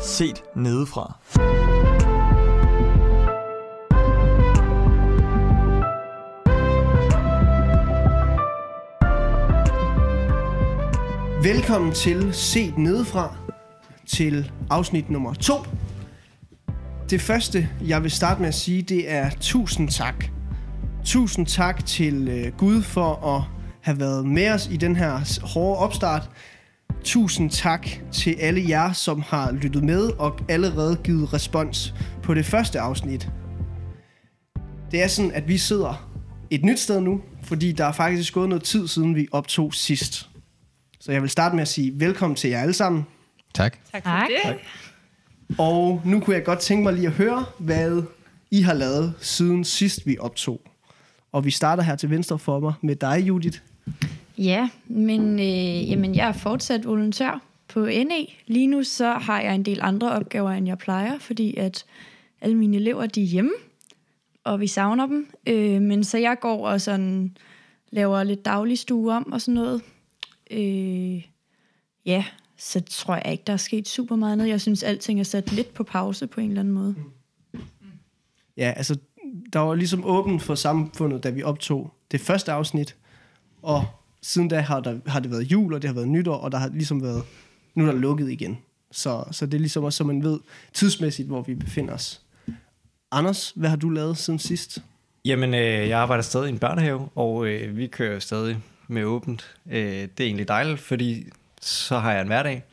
set nedefra. Velkommen til Set Nedefra, til afsnit nummer 2. Det første, jeg vil starte med at sige, det er tusind tak. Tusind tak til øh, Gud for at have været med os i den her hårde opstart. Tusind tak til alle jer, som har lyttet med og allerede givet respons på det første afsnit. Det er sådan, at vi sidder et nyt sted nu, fordi der er faktisk gået noget tid siden vi optog sidst. Så jeg vil starte med at sige velkommen til jer alle sammen. Tak. Tak for det. Og nu kunne jeg godt tænke mig lige at høre, hvad I har lavet siden sidst vi optog. Og vi starter her til venstre for mig med dig, Judith. Ja, men øh, jamen, jeg er fortsat volontær på NE. Lige nu så har jeg en del andre opgaver, end jeg plejer, fordi at alle mine elever de er hjemme, og vi savner dem. Øh, men så jeg går og sådan laver lidt daglig stue om og sådan noget. Øh, ja, så tror jeg ikke, der er sket super meget noget. Jeg synes, alting er sat lidt på pause på en eller anden måde. Ja, altså, der var ligesom åbent for samfundet, da vi optog det første afsnit. Og siden da har, der, har det været jul, og det har været nytår, og der har ligesom været, nu er der lukket igen. Så, så det er ligesom også, så man ved tidsmæssigt, hvor vi befinder os. Anders, hvad har du lavet siden sidst? Jamen, øh, jeg arbejder stadig i en børnehave, og øh, vi kører stadig med åbent. Øh, det er egentlig dejligt, fordi så har jeg en hverdag.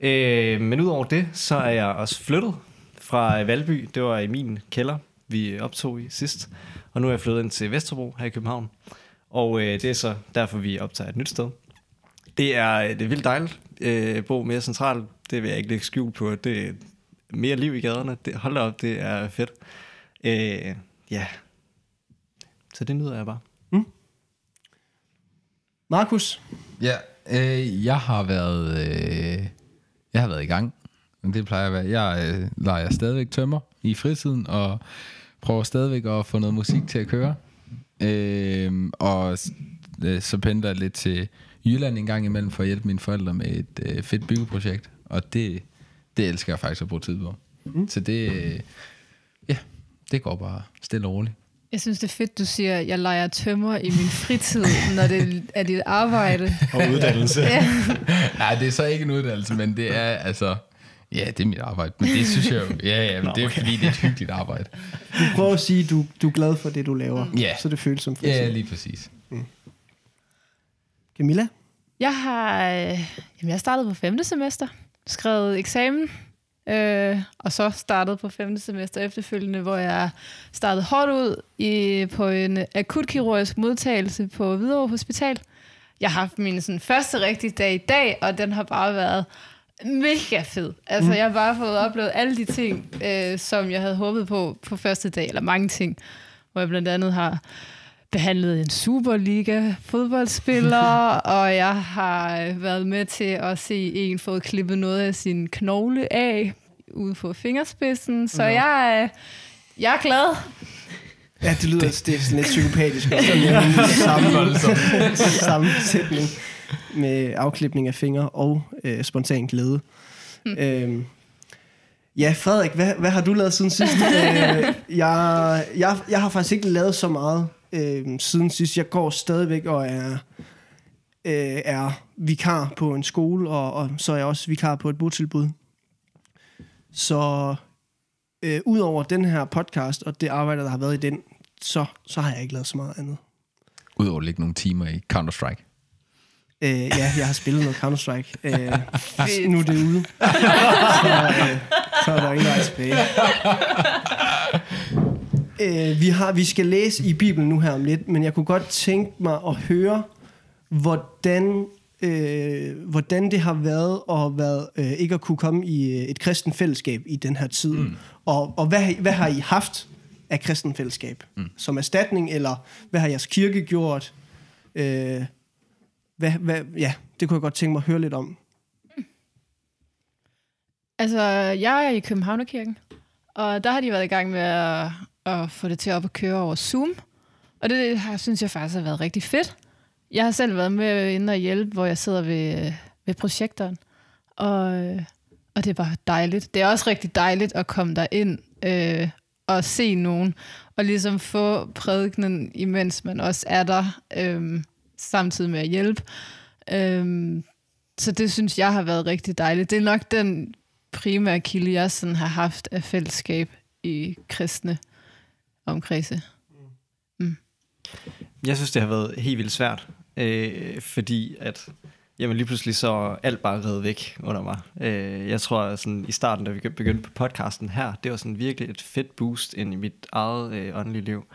Øh, men udover det, så er jeg også flyttet fra Valby. Det var i min kælder, vi optog i sidst. Og nu er jeg flyttet ind til Vesterbro her i København. Og øh, det er så derfor, vi optager et nyt sted. Det er, det er vildt dejligt øh, at bo mere centralt. Det vil jeg ikke lægge skjul på. Det er mere liv i gaderne. Det, hold da op, det er fedt. Øh, ja, så det nyder jeg bare. Markus? Ja, øh, jeg har været øh, jeg har været i gang. Men det plejer at være. Jeg øh, leger stadigvæk tømmer i fritiden og prøver stadigvæk at få noget musik til at køre. Øh, og øh, så pendler jeg lidt til Jylland en gang imellem for at hjælpe mine forældre med et øh, fedt byggeprojekt. Og det, det elsker jeg faktisk at bruge tid på. Mm. Så det, øh, ja, det går bare stille og roligt. Jeg synes, det er fedt, du siger, at jeg leger tømmer i min fritid, når det er dit arbejde. Og uddannelse. Ja. Nej, det er så ikke en uddannelse, men det er altså... Ja, det er mit arbejde, men det synes jeg jo... Ja, ja, men Nå, det er okay. fordi, det er et hyggeligt arbejde. Du prøver at sige, at du, du er glad for det, du laver. Ja. Så det føles som fritid. Ja, lige præcis. Camilla? Jeg har, øh, jamen, jeg har startet på femte semester, skrevet eksamen, øh, og så startet på femte semester efterfølgende, hvor jeg startede hårdt ud i, på en akutkirurgisk modtagelse på Hvidovre Hospital. Jeg har haft min sådan, første rigtige dag i dag, og den har bare været mega fed. Altså, mm. jeg har bare fået oplevet alle de ting, øh, som jeg havde håbet på på første dag, eller mange ting, hvor jeg blandt andet har behandlet en Superliga fodboldspiller, og jeg har øh, været med til at se en få klippet noget af sin knogle af ude på fingerspidsen, så Nå. jeg, er- jeg er glad. Ja, det lyder det, det er sådan lidt psykopatisk. Sådan en samme, samme sætning med afklipning af fingre og øh, spontan glæde. Mm. Øhm, ja, Frederik, hvad, hvad har du lavet siden sidst? øh, jeg, jeg, jeg har faktisk ikke lavet så meget øh, siden sidst. Jeg går stadigvæk og er, øh, er vikar på en skole, og, og så er jeg også vikar på et botilbud. Så øh, udover den her podcast og det arbejde, der har været i den, så, så har jeg ikke lavet så meget andet. Udover at lægge nogle timer i Counter-Strike. Øh, ja, jeg har spillet noget Counter-Strike. Øh, nu er det ude. Så, øh, så er der ingen vej tilbage. Øh, vi, har, vi skal læse i Bibelen nu her om lidt, men jeg kunne godt tænke mig at høre, hvordan, øh, hvordan det har været at været, øh, ikke at kunne komme i øh, et kristen fællesskab i den her tid. Mm. Og, og hvad, har I- hvad har I haft af kristen fællesskab? Mm. Som erstatning, eller hvad har jeres kirke gjort? Øh, hvad, hvad, ja, det kunne jeg godt tænke mig at høre lidt om. Altså, jeg er i Københavnerkirken, og der har de været i gang med at, at få det til op at køre over Zoom. Og det det har, synes jeg faktisk har været rigtig fedt. Jeg har selv været med inde og hjælpe, hvor jeg sidder ved, ved projektoren. Og, og Og det er bare dejligt. Det er også rigtig dejligt at komme der ind øh, og se nogen, og ligesom få prædikenen, imens man også er der, øh, samtidig med at hjælpe. Øh, så det synes jeg har været rigtig dejligt. Det er nok den primære kilde, jeg sådan har haft af fællesskab i kristne omkredse. Jeg synes, det har været helt vildt svært, øh, fordi at jamen lige pludselig så alt bare reddet væk under mig. Øh, jeg tror, sådan, i starten, da vi begyndte på podcasten her, det var sådan virkelig et fedt boost ind i mit eget øh, åndelige liv.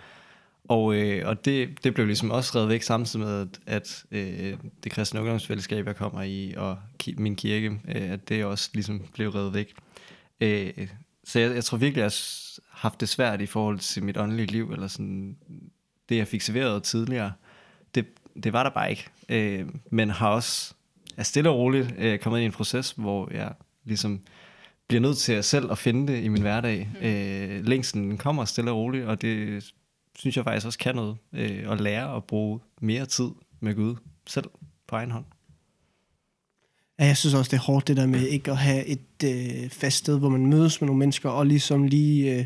Og, øh, og det, det blev ligesom også reddet væk samtidig med, at, øh, det kristne ungdomsfællesskab, jeg kommer i, og ki- min kirke, øh, at det også ligesom blev reddet væk. Øh, så jeg, jeg tror virkelig, jeg har haft det svært i forhold til mit åndelige liv, eller sådan det, jeg fik serveret tidligere. Det, det var der bare ikke. Øh, men har også er stille og roligt øh, kommet ind i en proces, hvor jeg ligesom bliver nødt til at selv at finde det i min hverdag. Øh, længsten kommer stille og roligt, og det synes jeg faktisk også kan noget. Øh, at lære at bruge mere tid med Gud selv på egen hånd. Ja, jeg synes også, det er hårdt det der med ikke at have et øh, fast sted, hvor man mødes med nogle mennesker, og ligesom lige øh,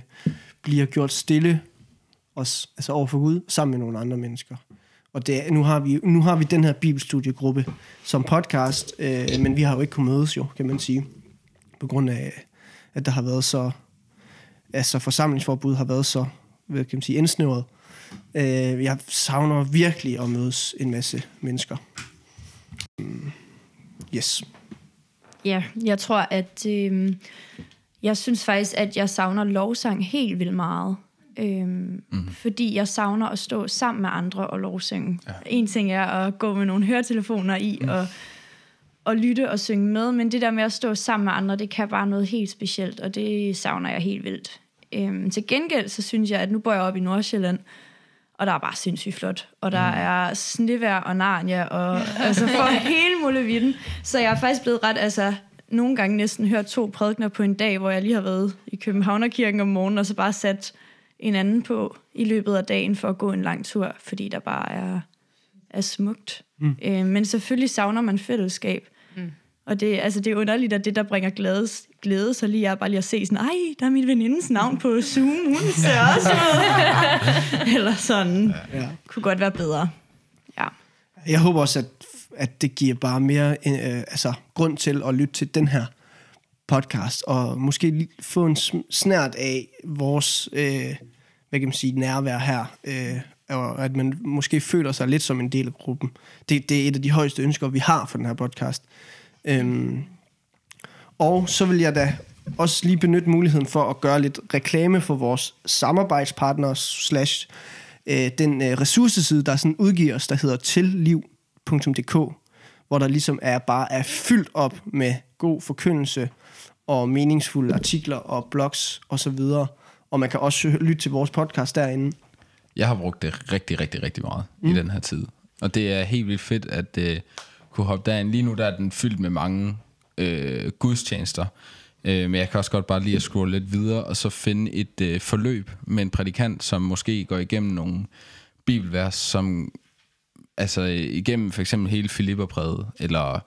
bliver gjort stille også, altså over for Gud, sammen med nogle andre mennesker. Og det, nu, har vi, nu har vi den her bibelstudiegruppe som podcast, øh, men vi har jo ikke kunnet mødes jo, kan man sige, på grund af, at der har været så, altså forsamlingsforbud har været så, hvad kan man sige, indsnævret. Øh, jeg savner virkelig at mødes en masse mennesker. Mm, Yes. Ja, jeg tror, at øh, jeg synes faktisk, at jeg savner lovsang helt vildt meget. Øhm, mm. Fordi jeg savner at stå sammen med andre og lovsynge. Ja. En ting er at gå med nogle høretelefoner i mm. og, og lytte og synge med, men det der med at stå sammen med andre, det kan bare noget helt specielt, og det savner jeg helt vildt. Øhm, til gengæld, så synes jeg, at nu bor jeg op i Nordsjælland, og der er bare sindssygt flot. Og der mm. er snevær og narnia, og altså for hele muligheden. Så jeg er faktisk blevet ret, altså nogle gange næsten hørt to prædikner på en dag, hvor jeg lige har været i Københavnerkirken om morgenen, og så bare sat en anden på i løbet af dagen for at gå en lang tur, fordi der bare er, er smukt. Mm. Øh, men selvfølgelig savner man fællesskab. Mm. Og det, altså, det er underligt, at det, der bringer glæde, glæde så lige er bare lige at se sådan, ej, der er min venindes navn på Zoom, hun ser også. Eller sådan. Ja. Kunne godt være bedre. Ja. Jeg håber også, at, at det giver bare mere øh, altså, grund til at lytte til den her podcast, og måske få en snært af vores øh, hvad kan man sige, nærvær her, øh, og at man måske føler sig lidt som en del af gruppen. Det, det er et af de højeste ønsker, vi har for den her podcast. Øhm, og så vil jeg da også lige benytte muligheden for at gøre lidt reklame for vores samarbejdspartnere slash øh, den øh, ressourceside, der sådan udgiver os, der hedder tilliv.dk, hvor der ligesom er bare er fyldt op med god forkyndelse og meningsfulde artikler og blogs og så videre. Og man kan også lytte til vores podcast derinde. Jeg har brugt det rigtig, rigtig, rigtig meget mm. i den her tid. Og det er helt vildt fedt at øh, kunne hoppe derind. Lige nu der er den fyldt med mange øh, gudstjenester. Øh, men jeg kan også godt bare lige at scrolle lidt videre, og så finde et øh, forløb med en prædikant, som måske går igennem nogle bibelvers, som altså igennem for eksempel hele Filipperbrevet, eller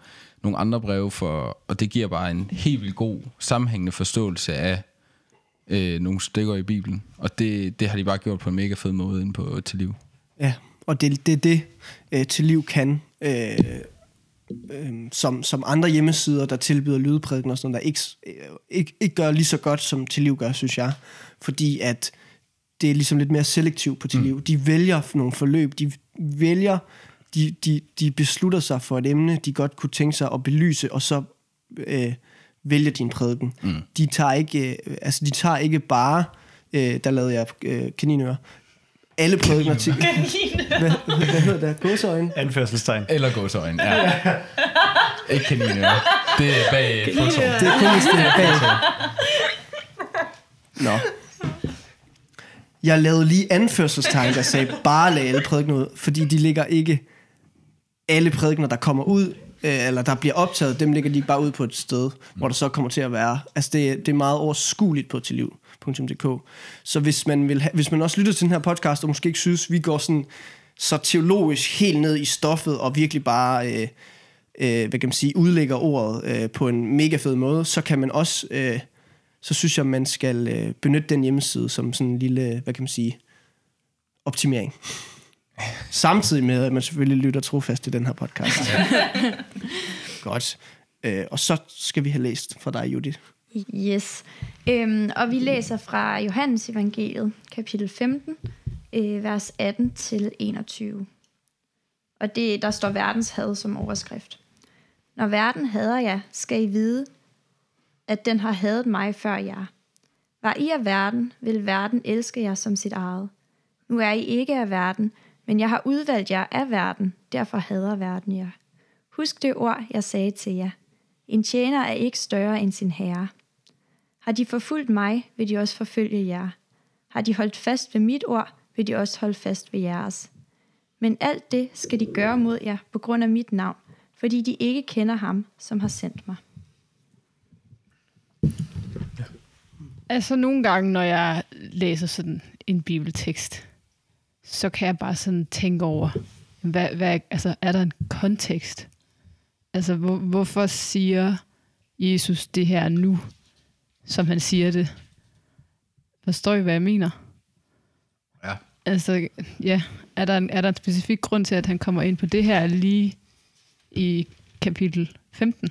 nogle andre breve, for, og det giver bare en helt vildt god sammenhængende forståelse af øh, nogle stykker i Bibelen. Og det, det har de bare gjort på en mega fed måde inde på til liv. Ja, og det er det, det øh, til liv kan, øh, øh, som, som andre hjemmesider, der tilbyder lydprædiken og sådan noget, der ikke, øh, ikke, ikke gør lige så godt, som til liv gør, synes jeg. Fordi at det er ligesom lidt mere selektivt på til liv. Mm. De vælger nogle forløb, de vælger, de, de, de beslutter sig for et emne, de godt kunne tænke sig at belyse, og så øh, vælger din prædiken. Mm. De tager ikke, øh, altså de tager ikke bare, øh, der lavede jeg øh, kaninører, alle til... hvad, hvad hedder det? Gåseøjne? Anførselstegn. Eller gåsøjne, ja. Ikke kaniner. Det er bag foto. Det er kun det er bag. Nå. Jeg lavede lige anførselstegn, der sagde bare lad alle prædikener ud, fordi de ligger ikke alle prædikener, der kommer ud, øh, eller der bliver optaget, dem ligger de bare ud på et sted, hvor der så kommer til at være, altså det, det er meget overskueligt på tilliv.dk. Så hvis man, vil have, hvis man også lytter til den her podcast, og måske ikke synes, vi går sådan så teologisk helt ned i stoffet, og virkelig bare øh, øh, hvad kan man sige, udlægger ordet øh, på en mega fed måde, så kan man også, øh, så synes jeg, man skal øh, benytte den hjemmeside som sådan en lille, hvad kan man sige, optimering. Samtidig med, at man selvfølgelig lytter trofast til den her podcast. Godt. Øh, og så skal vi have læst fra dig, Judith. Yes. Øhm, og vi læser fra Johannes evangeliet, kapitel 15, øh, vers 18 til 21. Og det, der står verdens had som overskrift. Når verden hader jer, skal I vide, at den har hadet mig før jer. Var I af verden, vil verden elske jer som sit eget. Nu er I ikke af verden, men jeg har udvalgt jer af verden, derfor hader verden jer. Husk det ord, jeg sagde til jer. En tjener er ikke større end sin herre. Har de forfulgt mig, vil de også forfølge jer. Har de holdt fast ved mit ord, vil de også holde fast ved jeres. Men alt det skal de gøre mod jer på grund af mit navn, fordi de ikke kender ham, som har sendt mig. Altså nogle gange, når jeg læser sådan en bibeltekst, så kan jeg bare sådan tænke over, hvad, hvad, altså, er der en kontekst? Altså, hvor, hvorfor siger Jesus det her nu, som han siger det? Forstår I, hvad jeg mener? Ja. Altså, ja, er der, en, er der en specifik grund til, at han kommer ind på det her lige i kapitel 15?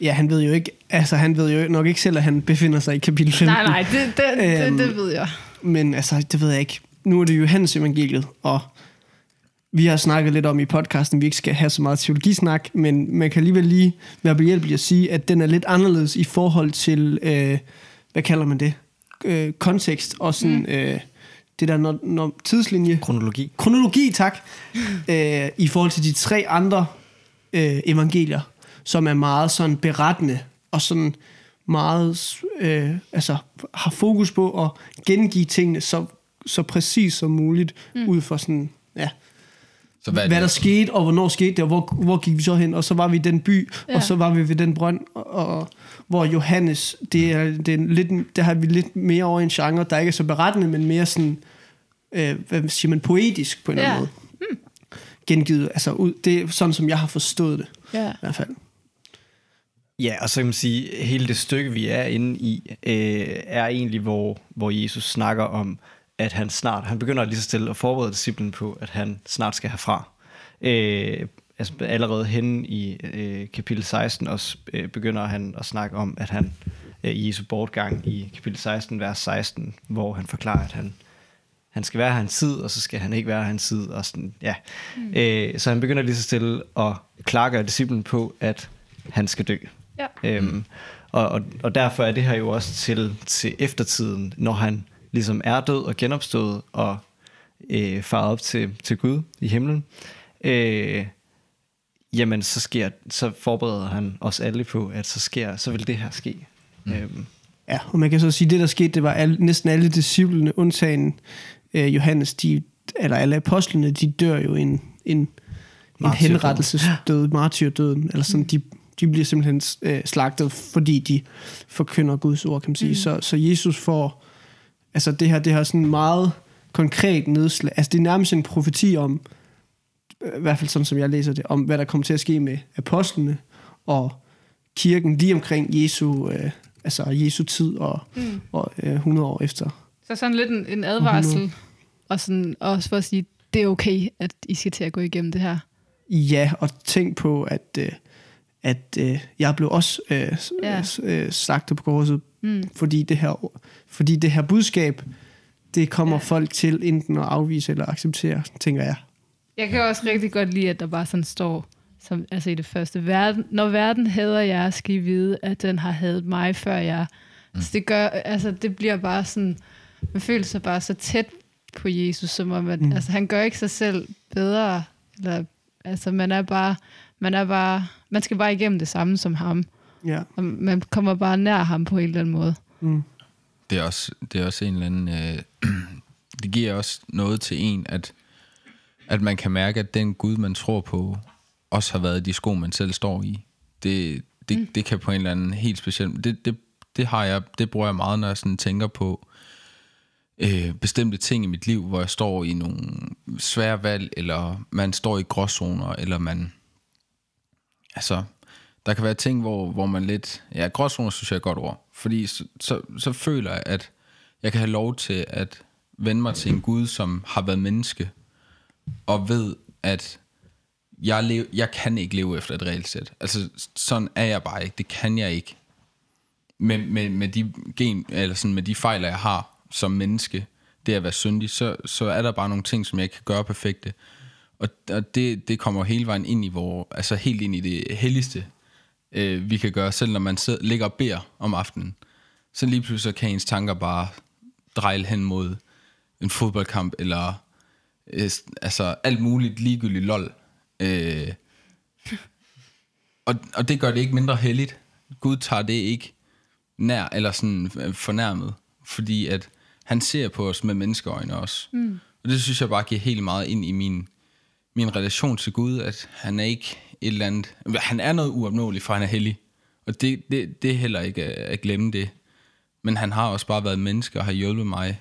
Ja, han ved jo ikke, altså han ved jo nok ikke selv, at han befinder sig i kapitel 15. Nej, nej, det, det, det, Øhm, det ved jeg. Men altså, det ved jeg ikke. Nu er det Johannes evangeliet, og vi har snakket lidt om i podcasten, at vi ikke skal have så meget teologisnak, men man kan alligevel lige være behjælpelig at sige, at den er lidt anderledes i forhold til, øh, hvad kalder man det, øh, kontekst og sådan, mm. øh, det der når, når tidslinje, Kronologi. kronologi, tak, øh, i forhold til de tre andre øh, evangelier, som er meget sådan berettende og sådan meget, øh, altså har fokus på at gengive tingene så, så præcis som muligt, mm. ud fra sådan, ja, Så hvad, hvad der skete, og hvornår skete det, og hvor, hvor gik vi så hen, og så var vi i den by, ja. Ja. og så var vi ved den brønd, og, og hvor Johannes, det er, det er lidt, der har vi lidt mere over i en genre, der ikke er så berettende, men mere sådan, øh, hvad siger man, poetisk på en eller anden Ja. måde. Gengivet, altså ud, det er sådan, som jeg har forstået det, Ja. i hvert fald. Ja, og så kan man sige, at hele det stykke, vi er inde i, øh, er egentlig, hvor, hvor Jesus snakker om, at han snart, han begynder lige så stille at forberede disciplen på, at han snart skal herfra. Øh, altså allerede hen i øh, kapitel 16 også øh, begynder han at snakke om, at han øh, i Jesu bortgang i kapitel 16, vers 16, hvor han forklarer, at han, han skal være her en tid, og så skal han ikke være her en tid. Og sådan, ja. mm. øh, så han begynder lige så stille at klargøre disciplen på, at han skal dø. Ja. Øhm, og, og, og derfor er det her jo også til, til eftertiden, når han ligesom er død og genopstået og øh, faret op til, til Gud i himlen. Øh, jamen, så, sker, så forbereder han os alle på, at så sker, så vil det her ske. Mm. Øhm, Ja, og man kan så sige, at det der skete, det var alle, næsten alle disciplene, undtagen øh, Johannes, de, eller alle apostlene, de dør jo en, en, en henrettelsesdød, martyrdøden, eller sådan, de, de bliver simpelthen øh, slagtet, fordi de forkynder Guds ord, kan man sige. Mm. Så, så Jesus får, altså det her, det har sådan meget konkret nedslag, altså det er nærmest en profeti om, øh, i hvert fald sådan som jeg læser det, om hvad der kommer til at ske med apostlene og kirken lige omkring Jesu, øh, altså Jesu tid og, mm. og øh, 100 år efter. Så sådan lidt en, en advarsel, og sådan også for at sige, det er okay, at I skal til at gå igennem det her. Ja, og tænk på, at, øh, at øh, jeg blev også øh, s- Ja. øh, slagtet på korset, Mm. fordi det her, fordi det her budskab, det kommer Ja. folk til enten at afvise eller acceptere, tænker jeg. Jeg kan også rigtig godt lide, at der bare sådan står, som, altså i det første, verden, når verden hader jer, skal I vide, at den har hadet mig før jer. Mm. Så det gør, altså det bliver bare sådan, man føler sig bare så tæt på Jesus, som om, at. Mm. altså han gør ikke sig selv bedre, eller, altså man er bare, man er bare, man skal bare igennem det samme som ham, Ja. og man kommer bare nær ham på en eller anden måde. Mm. Det er også, det er også en eller anden... Øh, det giver også noget til en, at, at man kan mærke, at den Gud, man tror på, også har været de sko, man selv står i. Det, det, mm. det kan på en eller anden helt speciel... Det, det, det, har jeg, det bruger jeg meget, når jeg sådan tænker på øh, bestemte ting i mit liv, hvor jeg står i nogle svære valg, eller man står i gråzoner, eller man altså, der kan være ting, hvor, hvor man lidt... Ja, gråzoner synes jeg er et godt ord. Fordi så, så, så føler jeg, at jeg kan have lov til at vende mig til en Gud, som har været menneske, og ved, at jeg, lev, jeg kan ikke leve efter et regelsæt. Altså, sådan er jeg bare ikke. Det kan jeg ikke. Med, med, med, de, gen, eller sådan, med de fejler, jeg har som menneske, det at være syndig, så, så er der bare nogle ting, som jeg ikke kan gøre perfekte. Og, og det, det kommer hele vejen ind i, hvor, altså helt ind i det helligste, øh, vi kan gøre, selv når man sidder, ligger og beder om aftenen. Så lige pludselig kan ens tanker bare dreje hen mod en fodboldkamp, eller øh, altså alt muligt ligegyldigt lol. Øh, og, og det gør det ikke mindre heldigt. Gud tager det ikke nær, eller sådan øh, fornærmet, fordi at han ser på os med menneskeøjne også. Mm. Og det synes jeg bare giver helt meget ind i min, min relation til Gud, at han er ikke et eller andet... Han er noget uopnåeligt, for han er hellig. Og det, det, det er heller ikke at, glemme det. Men han har også bare været menneske og har hjulpet mig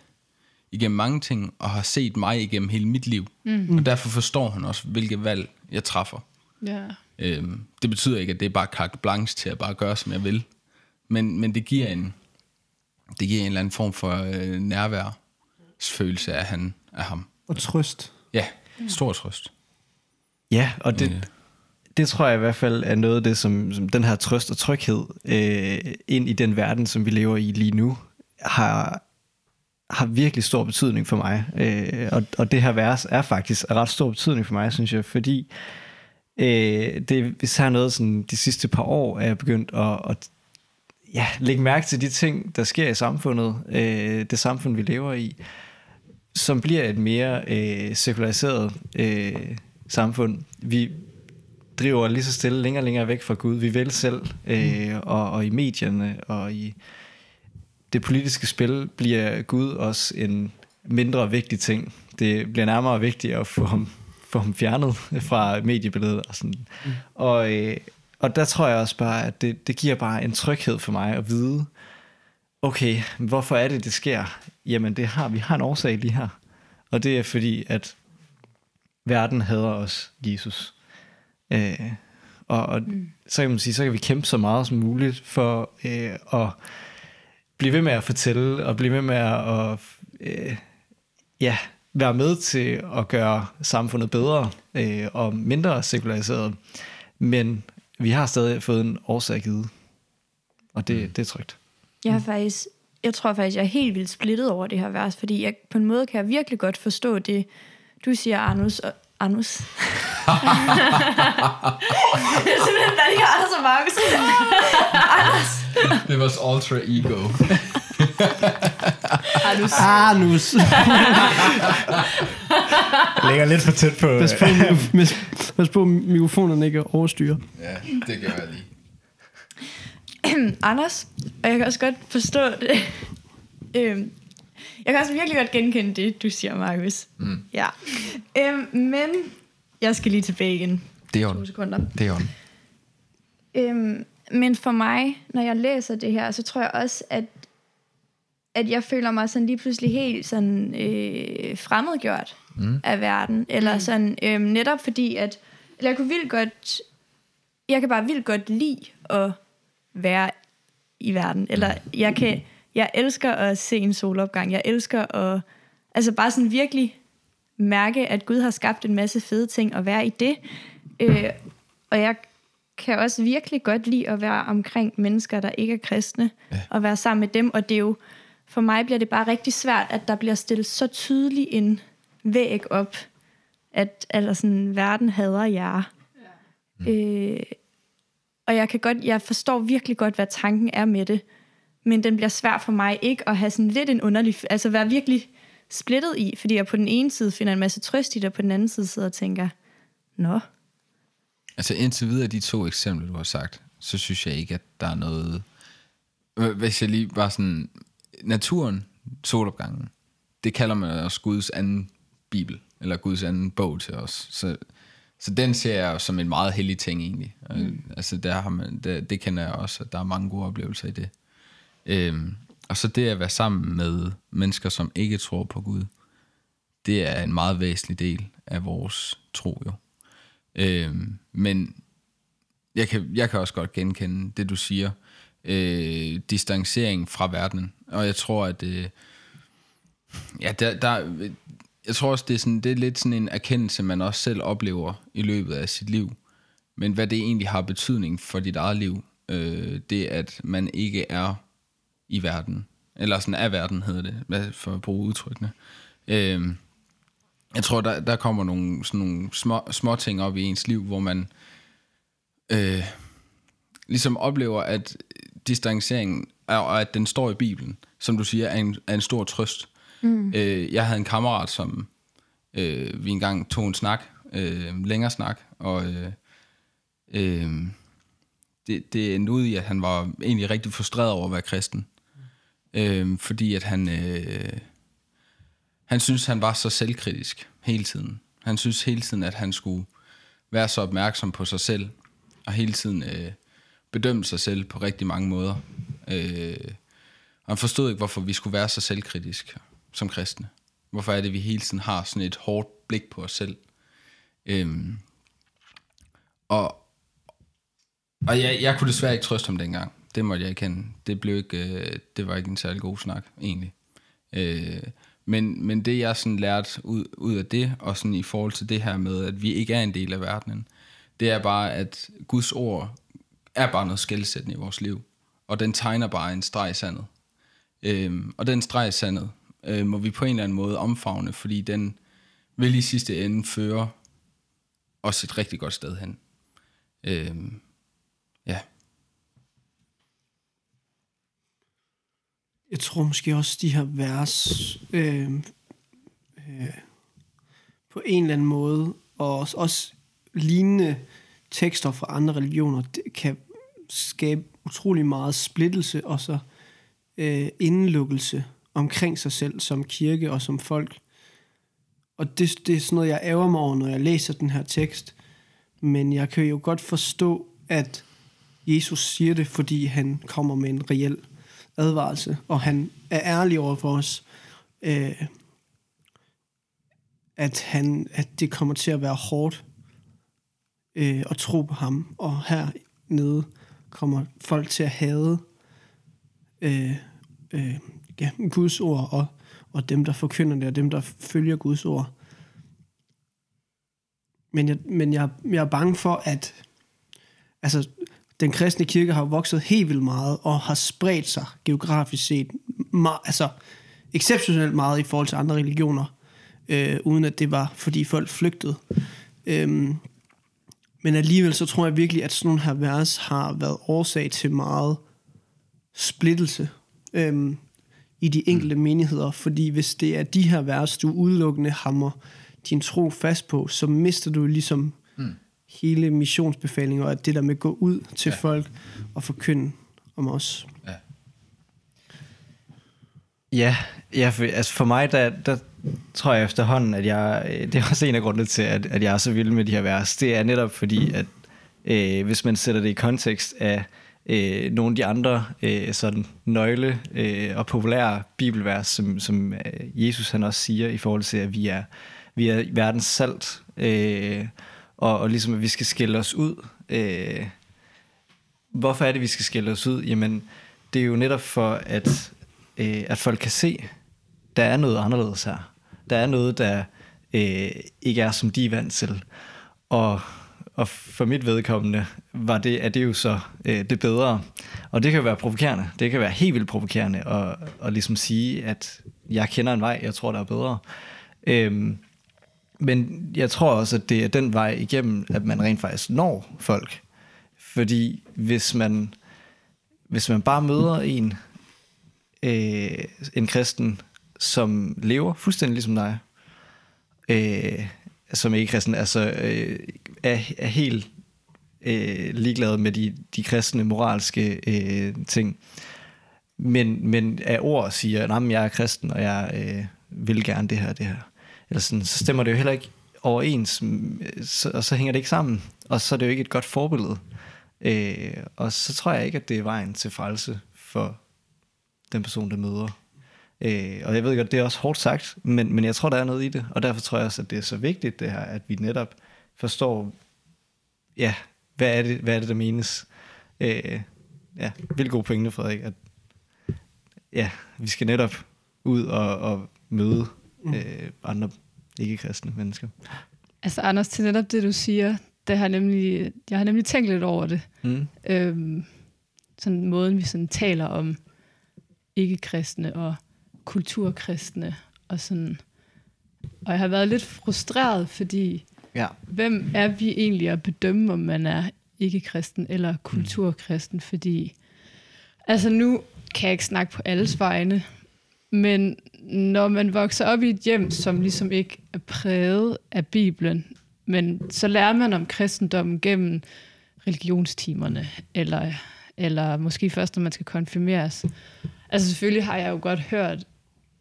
igennem mange ting, og har set mig igennem hele mit liv. Mm. Og derfor forstår han også, hvilke valg jeg træffer. Ja. Øhm, det betyder ikke, at det er bare carte blanche til at bare gøre, som jeg vil. Men, men det giver en det giver en eller anden form for øh, nærværsfølelse af, han, af ham. Og trøst. Ja, stor trøst. Ja, og det, Ja. det tror jeg i hvert fald er noget af det, som, som den her trøst og tryghed øh, ind i den verden, som vi lever i lige nu, har, har virkelig stor betydning for mig. Øh, og, og det her vers er faktisk af ret stor betydning for mig, synes jeg, fordi øh, det er især noget, sådan, de sidste par år er jeg begyndt at, at ja, lægge mærke til de ting, der sker i samfundet, øh, det samfund, vi lever i, som bliver et mere øh, sekulariseret øh, samfund. Vi driver lige så stille længere og længere væk fra Gud. Vi vil selv, øh, og, og i medierne og i det politiske spil bliver Gud også en mindre vigtig ting. Det bliver nærmere vigtigt at få ham, få ham fjernet fra mediebilledet. Og, sådan. Mm. Og, øh, og der tror jeg også bare, at det, det giver bare en tryghed for mig at vide, okay, hvorfor er det, det sker? Jamen, det har, vi har en årsag lige her. Og det er fordi, at verden hader os, Jesus. Øh, og og mm. så kan man sige, så kan vi kæmpe så meget som muligt for øh, at blive ved med at fortælle, og blive ved med at øh, ja, være med til at gøre samfundet bedre øh, og mindre sekulariseret. Men vi har stadig fået en årsag givet, og det, mm. det er trygt. Jeg har faktisk, jeg tror faktisk, jeg er helt vildt splittet over det her vers, fordi jeg, på en måde kan jeg virkelig godt forstå det, du siger, Arnus. Og, Arnus. jeg er simpelthen hvad ikke Anders og Markus. Anders. Det er vores alter ego. Arnus. Anus. Jeg ligger lidt for tæt på... Pas på, pas, pas på mikrofonerne ikke overstyrer. ja, det gør jeg lige. Anders, og jeg kan også godt forstå det. øhm, jeg kan også virkelig godt genkende det, du siger, Markus. Mm. Ja. Øhm, men jeg skal lige tilbage igen. Det er To on. sekunder. Det er on. Øhm, men for mig, når jeg læser det her, så tror jeg også, at, at jeg føler mig sådan lige pludselig helt sådan øh, fremmedgjort mm. af verden. Eller mm. sådan, øh, netop fordi, at eller jeg kunne vildt godt, jeg kan bare vildt godt lide at være i verden. Eller jeg kan, jeg elsker at se en solopgang. Jeg elsker at, altså bare sådan virkelig mærke, at Gud har skabt en masse fede ting og være i det. Øh, og jeg kan også virkelig godt lide at være omkring mennesker, der ikke er kristne, ja. og være sammen med dem, og det er jo, for mig bliver det bare rigtig svært, at der bliver stillet så tydeligt en væg op, at altså sådan, verden hader jer. Ja. Øh, og jeg kan godt, jeg forstår virkelig godt, hvad tanken er med det, men den bliver svær for mig ikke at have sådan lidt en underlig, altså være virkelig splittet i, fordi jeg på den ene side finder en masse trøst i det, og på den anden side sidder og tænker, nå, Altså indtil videre de to eksempler, du har sagt, så synes jeg ikke, at der er noget... Hvis jeg lige bare sådan... Naturen, solopgangen, det kalder man også Guds anden bibel, eller Guds anden bog til os. Så, så den ser jeg jo som en meget hellig ting egentlig. Mm. Altså der har man, det, det kender jeg også, at der er mange gode oplevelser i det. Øhm, og så det at være sammen med mennesker, som ikke tror på Gud, det er en meget væsentlig del af vores tro jo. Øhm, men jeg, kan, jeg kan også godt genkende det, du siger. Øh, distancering fra verdenen. Og jeg tror, at... Øh, ja, der, der, jeg tror også, det er, sådan, det er lidt sådan en erkendelse, man også selv oplever i løbet af sit liv. Men hvad det egentlig har betydning for dit eget liv, øh, det at man ikke er i verden. Eller sådan af verden hedder det, for at bruge udtrykkene. Øh, jeg tror, der, der kommer nogle, sådan nogle små, små ting op i ens liv, hvor man øh, ligesom oplever, at distanceringen, og at den står i Bibelen, som du siger, er en, er en stor trøst. Mm. Øh, jeg havde en kammerat, som øh, vi engang tog en snak, øh, længere snak, og øh, øh, det, det endte ud i, at han var egentlig rigtig frustreret over at være kristen. Øh, fordi at han, øh, han synes, han var så selvkritisk hele tiden. Han synes hele tiden, at han skulle være så opmærksom på sig selv, og hele tiden øh, bedømme sig selv på rigtig mange måder. Øh, og han forstod ikke, hvorfor vi skulle være så selvkritisk som kristne. Hvorfor er det, vi hele tiden har sådan et hårdt blik på os selv. Øhm, og og jeg, jeg kunne desværre ikke trøste ham dengang. Det måtte jeg erkende. Det, blev ikke, øh, det var ikke en særlig god snak, egentlig. Øh, men, men det, jeg sådan lærte ud, ud af det, og sådan i forhold til det her med, at vi ikke er en del af verdenen, det er bare, at Guds ord er bare noget skældsættende i vores liv. Og den tegner bare en streg i sandet. Øhm, og den streg i sandet øh, må vi på en eller anden måde omfavne, fordi den vil i sidste ende føre os et rigtig godt sted hen. Øhm, Jeg tror måske også, de her vers øh, øh, på en eller anden måde, og også, også lignende tekster fra andre religioner, det kan skabe utrolig meget splittelse og så øh, indelukkelse omkring sig selv som kirke og som folk. Og det, det er sådan noget, jeg ærger mig over, når jeg læser den her tekst. Men jeg kan jo godt forstå, at Jesus siger det, fordi han kommer med en reel advarelse, og han er ærlig over for os, øh, at, han, at det kommer til at være hårdt øh, at tro på ham. Og hernede kommer folk til at hade øh, øh, ja, Guds ord og, og dem, der forkynder det, og dem, der følger Guds ord. Men jeg, men jeg, jeg er bange for, at altså, den kristne kirke har vokset helt vildt meget, og har spredt sig geografisk set, meget, altså exceptionelt meget i forhold til andre religioner, øh, uden at det var, fordi folk flygtede. Øhm, men alligevel så tror jeg virkelig, at sådan nogle her vers har været årsag til meget splittelse. Øhm, i de enkelte mm. menigheder, fordi hvis det er de her vers, du udelukkende hammer din tro fast på, så mister du ligesom. Hele missionsbefalingen, og det der med at gå ud til ja. folk og forkynde om os. Ja, ja, ja for, altså for mig, der, der tror jeg efterhånden, at jeg, det er også en af grundene til, at, at jeg er så vild med de her vers, det er netop fordi, at øh, hvis man sætter det i kontekst af øh, nogle af de andre øh, sådan nøgle øh, og populære bibelvers, som, som øh, Jesus han også siger i forhold til, at vi er, vi er verdens salt, øh, og, og ligesom at vi skal skille os ud. Øh, hvorfor er det, vi skal skille os ud? Jamen, det er jo netop for, at, øh, at folk kan se, der er noget anderledes her. Der er noget, der øh, ikke er, som de er vant til. Og og for mit vedkommende var det, er det jo så øh, det bedre. Og det kan være provokerende. Det kan være helt vildt provokerende at, at ligesom sige, at jeg kender en vej, jeg tror, der er bedre. Øhm, men jeg tror også, at det er den vej igennem, at man rent faktisk når folk. Fordi hvis man, hvis man bare møder en, øh, en kristen, som lever fuldstændig ligesom dig, øh, som ikke kristen, altså øh, er, er helt øh, ligeglad med de, de kristne moralske øh, ting, men, men af ord siger, at jeg er kristen, og jeg øh, vil gerne det her det her. Eller sådan, så stemmer det jo heller ikke overens, mm, så, og så hænger det ikke sammen, og så er det jo ikke et godt forbillede. Øh, og så tror jeg ikke, at det er vejen til frelse for den person, der møder. Øh, og jeg ved godt, det er også hårdt sagt, men, men jeg tror, der er noget i det, og derfor tror jeg også, at det er så vigtigt det her, at vi netop forstår, ja, hvad er det, hvad er det der menes? Øh, ja, vildt gode pointe, Frederik, at ja, vi skal netop ud og, og møde øh, andre ikke-kristne mennesker. Altså Anders, til netop det, du siger, det har nemlig, jeg har nemlig tænkt lidt over det. Mm. Øhm, sådan måden, vi sådan taler om ikke-kristne og kulturkristne og sådan. Og jeg har været lidt frustreret, fordi Ja. hvem er vi egentlig at bedømme, om man er ikke-kristen eller kulturkristen? Fordi, altså nu kan jeg ikke snakke på alles vegne, men når man vokser op i et hjem, som ligesom ikke er præget af Bibelen, men så lærer man om kristendommen gennem religionstimerne, eller, eller måske først, når man skal konfirmeres. Altså selvfølgelig har jeg jo godt hørt,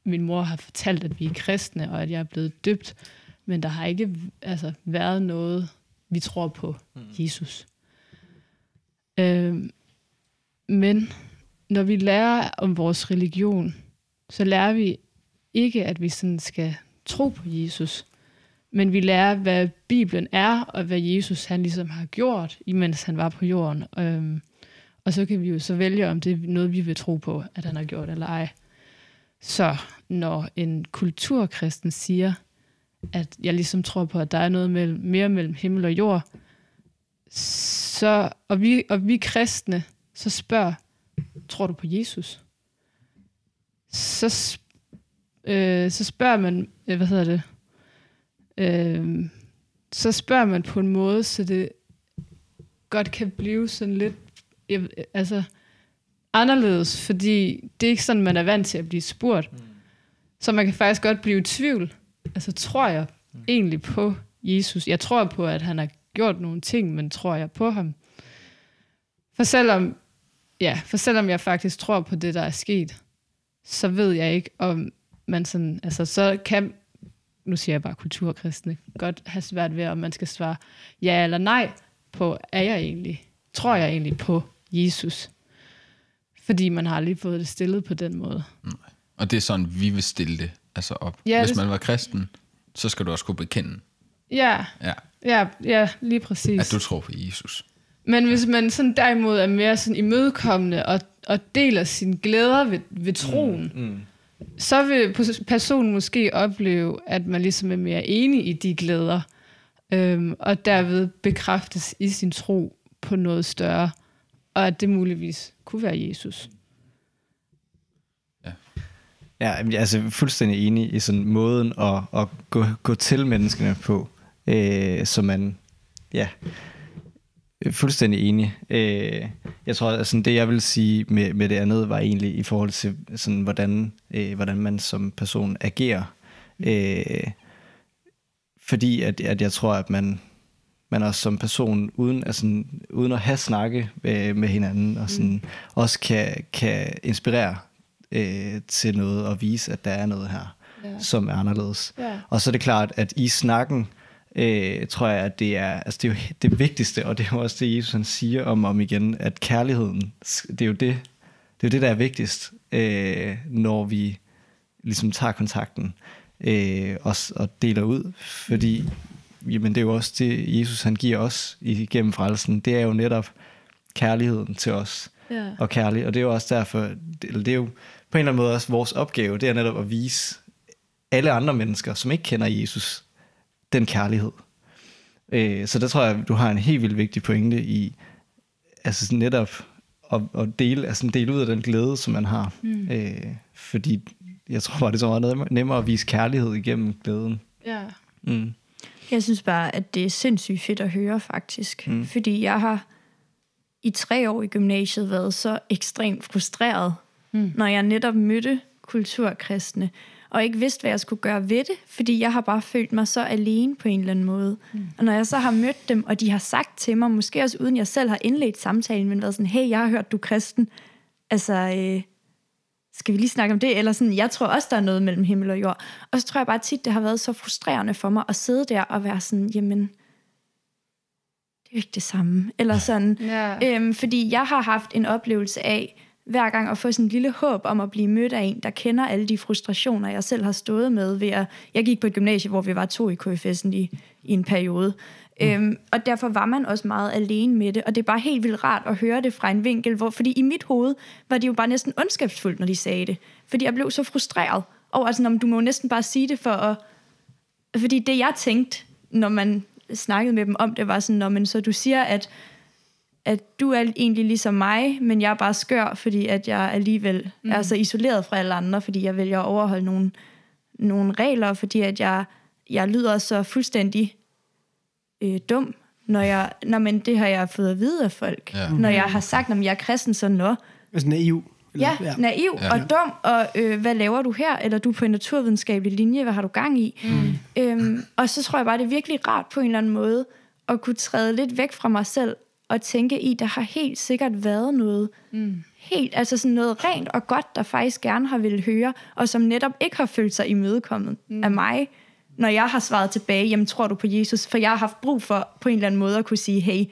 min mor har fortalt, at vi er kristne, og at jeg er blevet døbt, men der har ikke altså, været noget, vi tror på Jesus. Øhm, men når vi lærer om vores religion, så lærer vi ikke, at vi sådan skal tro på Jesus, men vi lærer, hvad Bibelen er, og hvad Jesus han ligesom har gjort, imens han var på jorden. Øhm, og så kan vi jo så vælge, om det er noget, vi vil tro på, at han har gjort eller ej. Så når en kulturkristen siger, at jeg ligesom tror på, at der er noget mellem, mere mellem himmel og jord, så, og, vi, og vi kristne, så spørger, tror du på Jesus? Så, øh, så spørger man, øh, hvad hedder det, øh, så spørger man på en måde, så det godt kan blive sådan lidt, jeg, altså, anderledes, fordi det er ikke sådan, man er vant til at blive spurgt. Mm. Så man kan faktisk godt blive i tvivl. Altså, tror jeg mm. egentlig på Jesus? Jeg tror på, at han har gjort nogle ting, men tror jeg på ham? For selvom, ja, for selvom jeg faktisk tror på det, der er sket, så ved jeg ikke, om man sådan, altså så kan, nu siger jeg bare kulturkristne, godt have svært ved, om man skal svare ja eller nej på, er jeg egentlig, tror jeg egentlig på Jesus? Fordi man har aldrig fået det stillet på den måde. Og det er sådan, vi vil stille det altså op. Ja, Hvis man var kristen, så skal du også kunne bekende, Ja, ja, ja, ja lige præcis. at du tror på Jesus. Men hvis man sådan derimod er mere sådan imødekommende og, og deler sine glæder ved, ved troen, Mm. så vil pers- personen måske opleve, at man ligesom er mere enig i de glæder, øhm, og derved bekræftes i sin tro på noget større, og at det muligvis kunne være Jesus. Ja, jeg er altså fuldstændig enig i sådan måden at, at gå, gå til menneskene på, øh, så man, ja, fuldstændig enig. Øh, jeg tror, at sådan det jeg vil sige med, med det andet, var egentlig i forhold til, sådan, hvordan, øh, hvordan man som person agerer. Øh, fordi at, at jeg tror, at man, man også som person, uden, altså, uden at have snakke øh, med hinanden, og sådan, mm. også kan, kan inspirere øh, til noget og vise, at der er noget her, Ja. som er anderledes. Ja. Og så er det klart, at i snakken, øh, tror jeg, at det er, altså det er jo det vigtigste, og det er jo også det, Jesus han siger om og om igen, at kærligheden, det er jo det, det, er jo det der er vigtigst, øh, når vi ligesom tager kontakten øh, og, og deler ud, fordi jamen, det er jo også det, Jesus han giver os igennem frelsen, det er jo netop kærligheden til os Ja. og kærlig. Og det er jo også derfor, det, eller det er jo på en eller anden måde også vores opgave, det er netop at vise alle andre mennesker, som ikke kender Jesus, den kærlighed. Øh, så der tror jeg, du har en helt vildt vigtig pointe i, altså sådan netop at, at dele, altså dele ud af den glæde, som man har. Mm. Øh, fordi jeg tror bare, det er så meget nemmere at vise kærlighed igennem glæden. ja. Mm. Jeg synes bare, at det er sindssygt fedt at høre, faktisk. Mm. Fordi jeg har i tre år i gymnasiet været så ekstremt frustreret, mm. når jeg netop mødte kulturkristne, og ikke vidste, hvad jeg skulle gøre ved det, fordi jeg har bare følt mig så alene på en eller anden måde. Mm. Og når jeg så har mødt dem, og de har sagt til mig, måske også uden jeg selv har indledt samtalen, men været sådan, hey, jeg har hørt, du er kristen. Altså, øh, skal vi lige snakke om det? Eller sådan, jeg tror også, der er noget mellem himmel og jord. Og så tror jeg bare tit, det har været så frustrerende for mig at sidde der og være sådan, jamen, det er jo ikke det samme. Eller sådan, Ja. øhm, fordi jeg har haft en oplevelse af, hver gang at få sådan en lille håb om at blive mødt af en, der kender alle de frustrationer, jeg selv har stået med ved at... Jeg gik på et gymnasie, hvor vi var to i KFS'en i, i en periode. Mm. Øhm, og derfor var man også meget alene med det, og det er bare helt vildt rart at høre det fra en vinkel, hvor, fordi i mit hoved var det jo bare næsten ondskabsfuldt, når de sagde det. Fordi jeg blev så frustreret over, altså, når du må jo næsten bare sige det for at... Fordi det jeg tænkte, når man snakkede med dem om det, var sådan, når man så du siger, at at du er egentlig ligesom mig, men jeg er bare skør, fordi at jeg alligevel mm. er så isoleret fra alle andre, fordi jeg vælger at overholde nogle, nogle regler, fordi at jeg, jeg lyder så fuldstændig øh, dum, når jeg, når, men det har jeg fået at vide af folk. Ja. Når jeg har sagt, at jeg er kristen, så nå. Altså naiv. Eller, ja, ja, naiv ja. og dum, og øh, hvad laver du her? Eller du er på en naturvidenskabelig linje, hvad har du gang i? Mm. Øhm, og så tror jeg bare, det er virkelig rart på en eller anden måde, at kunne træde lidt væk fra mig selv, og tænke i, der har helt sikkert været noget mm. helt, altså sådan noget rent og godt, der faktisk gerne har ville høre, og som netop ikke har følt sig imødekommet mm. af mig, når jeg har svaret tilbage, jamen tror du på Jesus? For jeg har haft brug for på en eller anden måde at kunne sige, hey,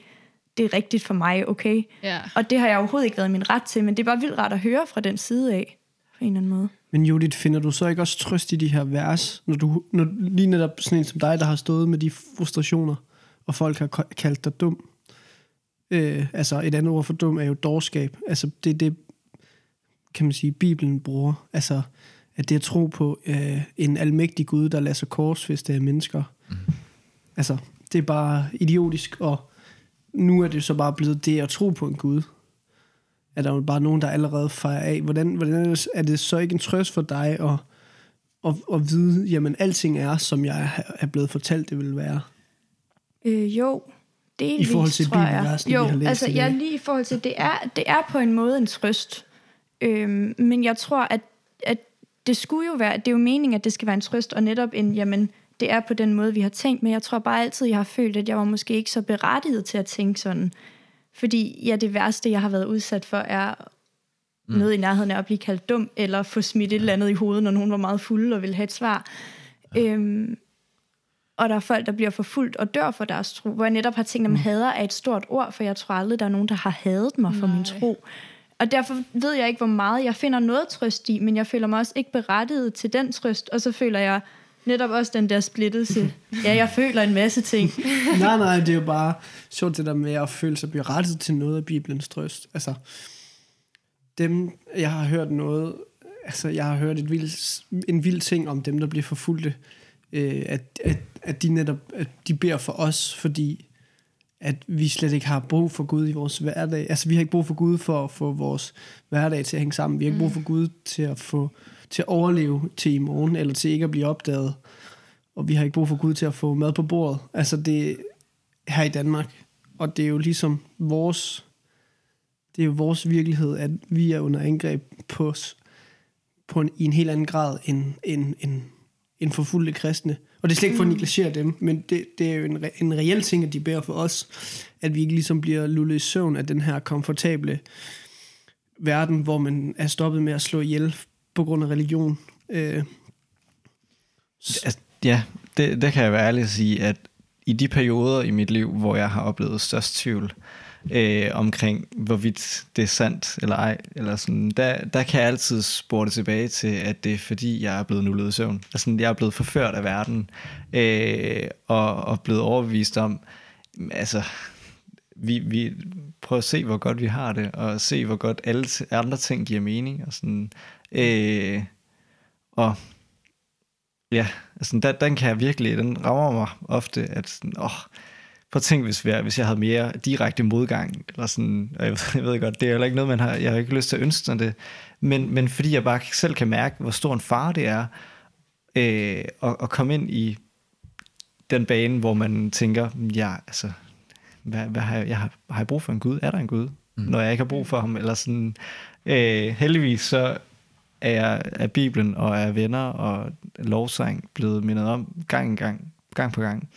det er rigtigt for mig, okay? Ja. Og det har jeg overhovedet ikke været min ret til, men det er bare vildt rart at høre fra den side af, på en eller anden måde. Men Judith, finder du så ikke også trøst i de her vers, når du når, lige netop sådan en som dig, der har stået med de frustrationer, og folk har kaldt dig dum? Øh, altså et andet ord for dum er jo dårskab. Altså det er det, kan man sige, Bibelen bruger. Altså at det er at tro på øh, en almægtig Gud, der lader sig korsfeste af mennesker. Mm. Altså det er bare idiotisk, og nu er det så bare blevet det at tro på en Gud. Er der jo bare nogen, der allerede fejrer af. Hvordan, hvordan er det så ikke en trøst for dig at, at, at vide, jamen alting er, som jeg er blevet fortalt, det vil være? Øh, jo, delvis, I forhold til tror jeg. Jo, vi har læst altså ja, lige i forhold til, det er, det er på en måde en trøst. Øhm, men jeg tror, at, at det skulle jo være, det er jo meningen, at det skal være en trøst, og netop en, jamen, det er på den måde, vi har tænkt, men jeg tror bare altid, jeg har følt, at jeg var måske ikke så berettiget til at tænke sådan. Fordi ja, det værste, jeg har været udsat for, er mm. noget i nærheden af at blive kaldt dum, eller få smidt et eller andet i hovedet, når nogen var meget fuld og ville have et svar. Ja. Øhm, og der er folk, der bliver forfulgt og dør for deres tro, hvor jeg netop har tænkt, at mm. hader er et stort ord, for jeg tror aldrig, der er nogen, der har hadet mig for Nej. min tro. Og derfor ved jeg ikke, hvor meget jeg finder noget trøst i, men jeg føler mig også ikke berettiget til den trøst, og så føler jeg netop også den der splittelse. Ja, jeg føler en masse ting. nej, nej, det er jo bare sjovt det der med at føle sig berettiget til noget af Bibelens trøst. Altså, dem, jeg har hørt noget, altså jeg har hørt et vild, en vild ting om dem, der bliver forfulgte, øh, at, at, at de netop at de beder for os, fordi at vi slet ikke har brug for Gud i vores hverdag. Altså vi har ikke brug for Gud for at få vores hverdag til at hænge sammen. Vi har ikke brug for mm. Gud til at få til at overleve til i morgen, eller til ikke at blive opdaget. Og vi har ikke brug for Gud til at få mad på bordet. Altså det her i Danmark. Og det er jo ligesom vores, det er jo vores virkelighed, at vi er under angreb på, på en, i en helt anden grad end, end, end, end forfulgte kristne. Og det er slet ikke for at mm. negligere dem, men det, det er jo en, en reel ting, at de bærer for os, at vi ikke ligesom bliver lullet i søvn af den her komfortable verden, hvor man er stoppet med at slå ihjel på grund af religion. Øh. Altså, ja, det, det kan jeg være ærlig at sige, at i de perioder i mit liv, hvor jeg har oplevet størst tvivl øh, omkring, hvorvidt det er sandt eller ej, eller sådan, der, der kan jeg altid spore det tilbage til, at det er fordi, jeg er blevet nullet i søvn. Altså, jeg er blevet forført af verden, øh, og, og blevet overbevist om, altså, vi, vi prøver at se, hvor godt vi har det, og se, hvor godt alle andre ting giver mening, og sådan, Øh, og ja, altså den, den kan jeg virkelig, den rammer mig ofte, at sådan, åh, prøv at tænke, hvis, jeg, hvis jeg havde mere direkte modgang, eller sådan, og jeg, ved, jeg ved godt, det er jo ikke noget, man har, jeg har ikke lyst til at ønske sådan det, men, men fordi jeg bare selv kan mærke, hvor stor en far det er, øh, at, at komme ind i den bane, hvor man tænker, ja, altså, hvad, hvad har, jeg, jeg, har, har jeg brug for en Gud? Er der en Gud? Mm. Når jeg ikke har brug for ham, eller sådan, øh, heldigvis så er, er Bibelen og er venner og lovsang blevet mindet om gang, gang, gang på gang,